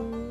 Ooh.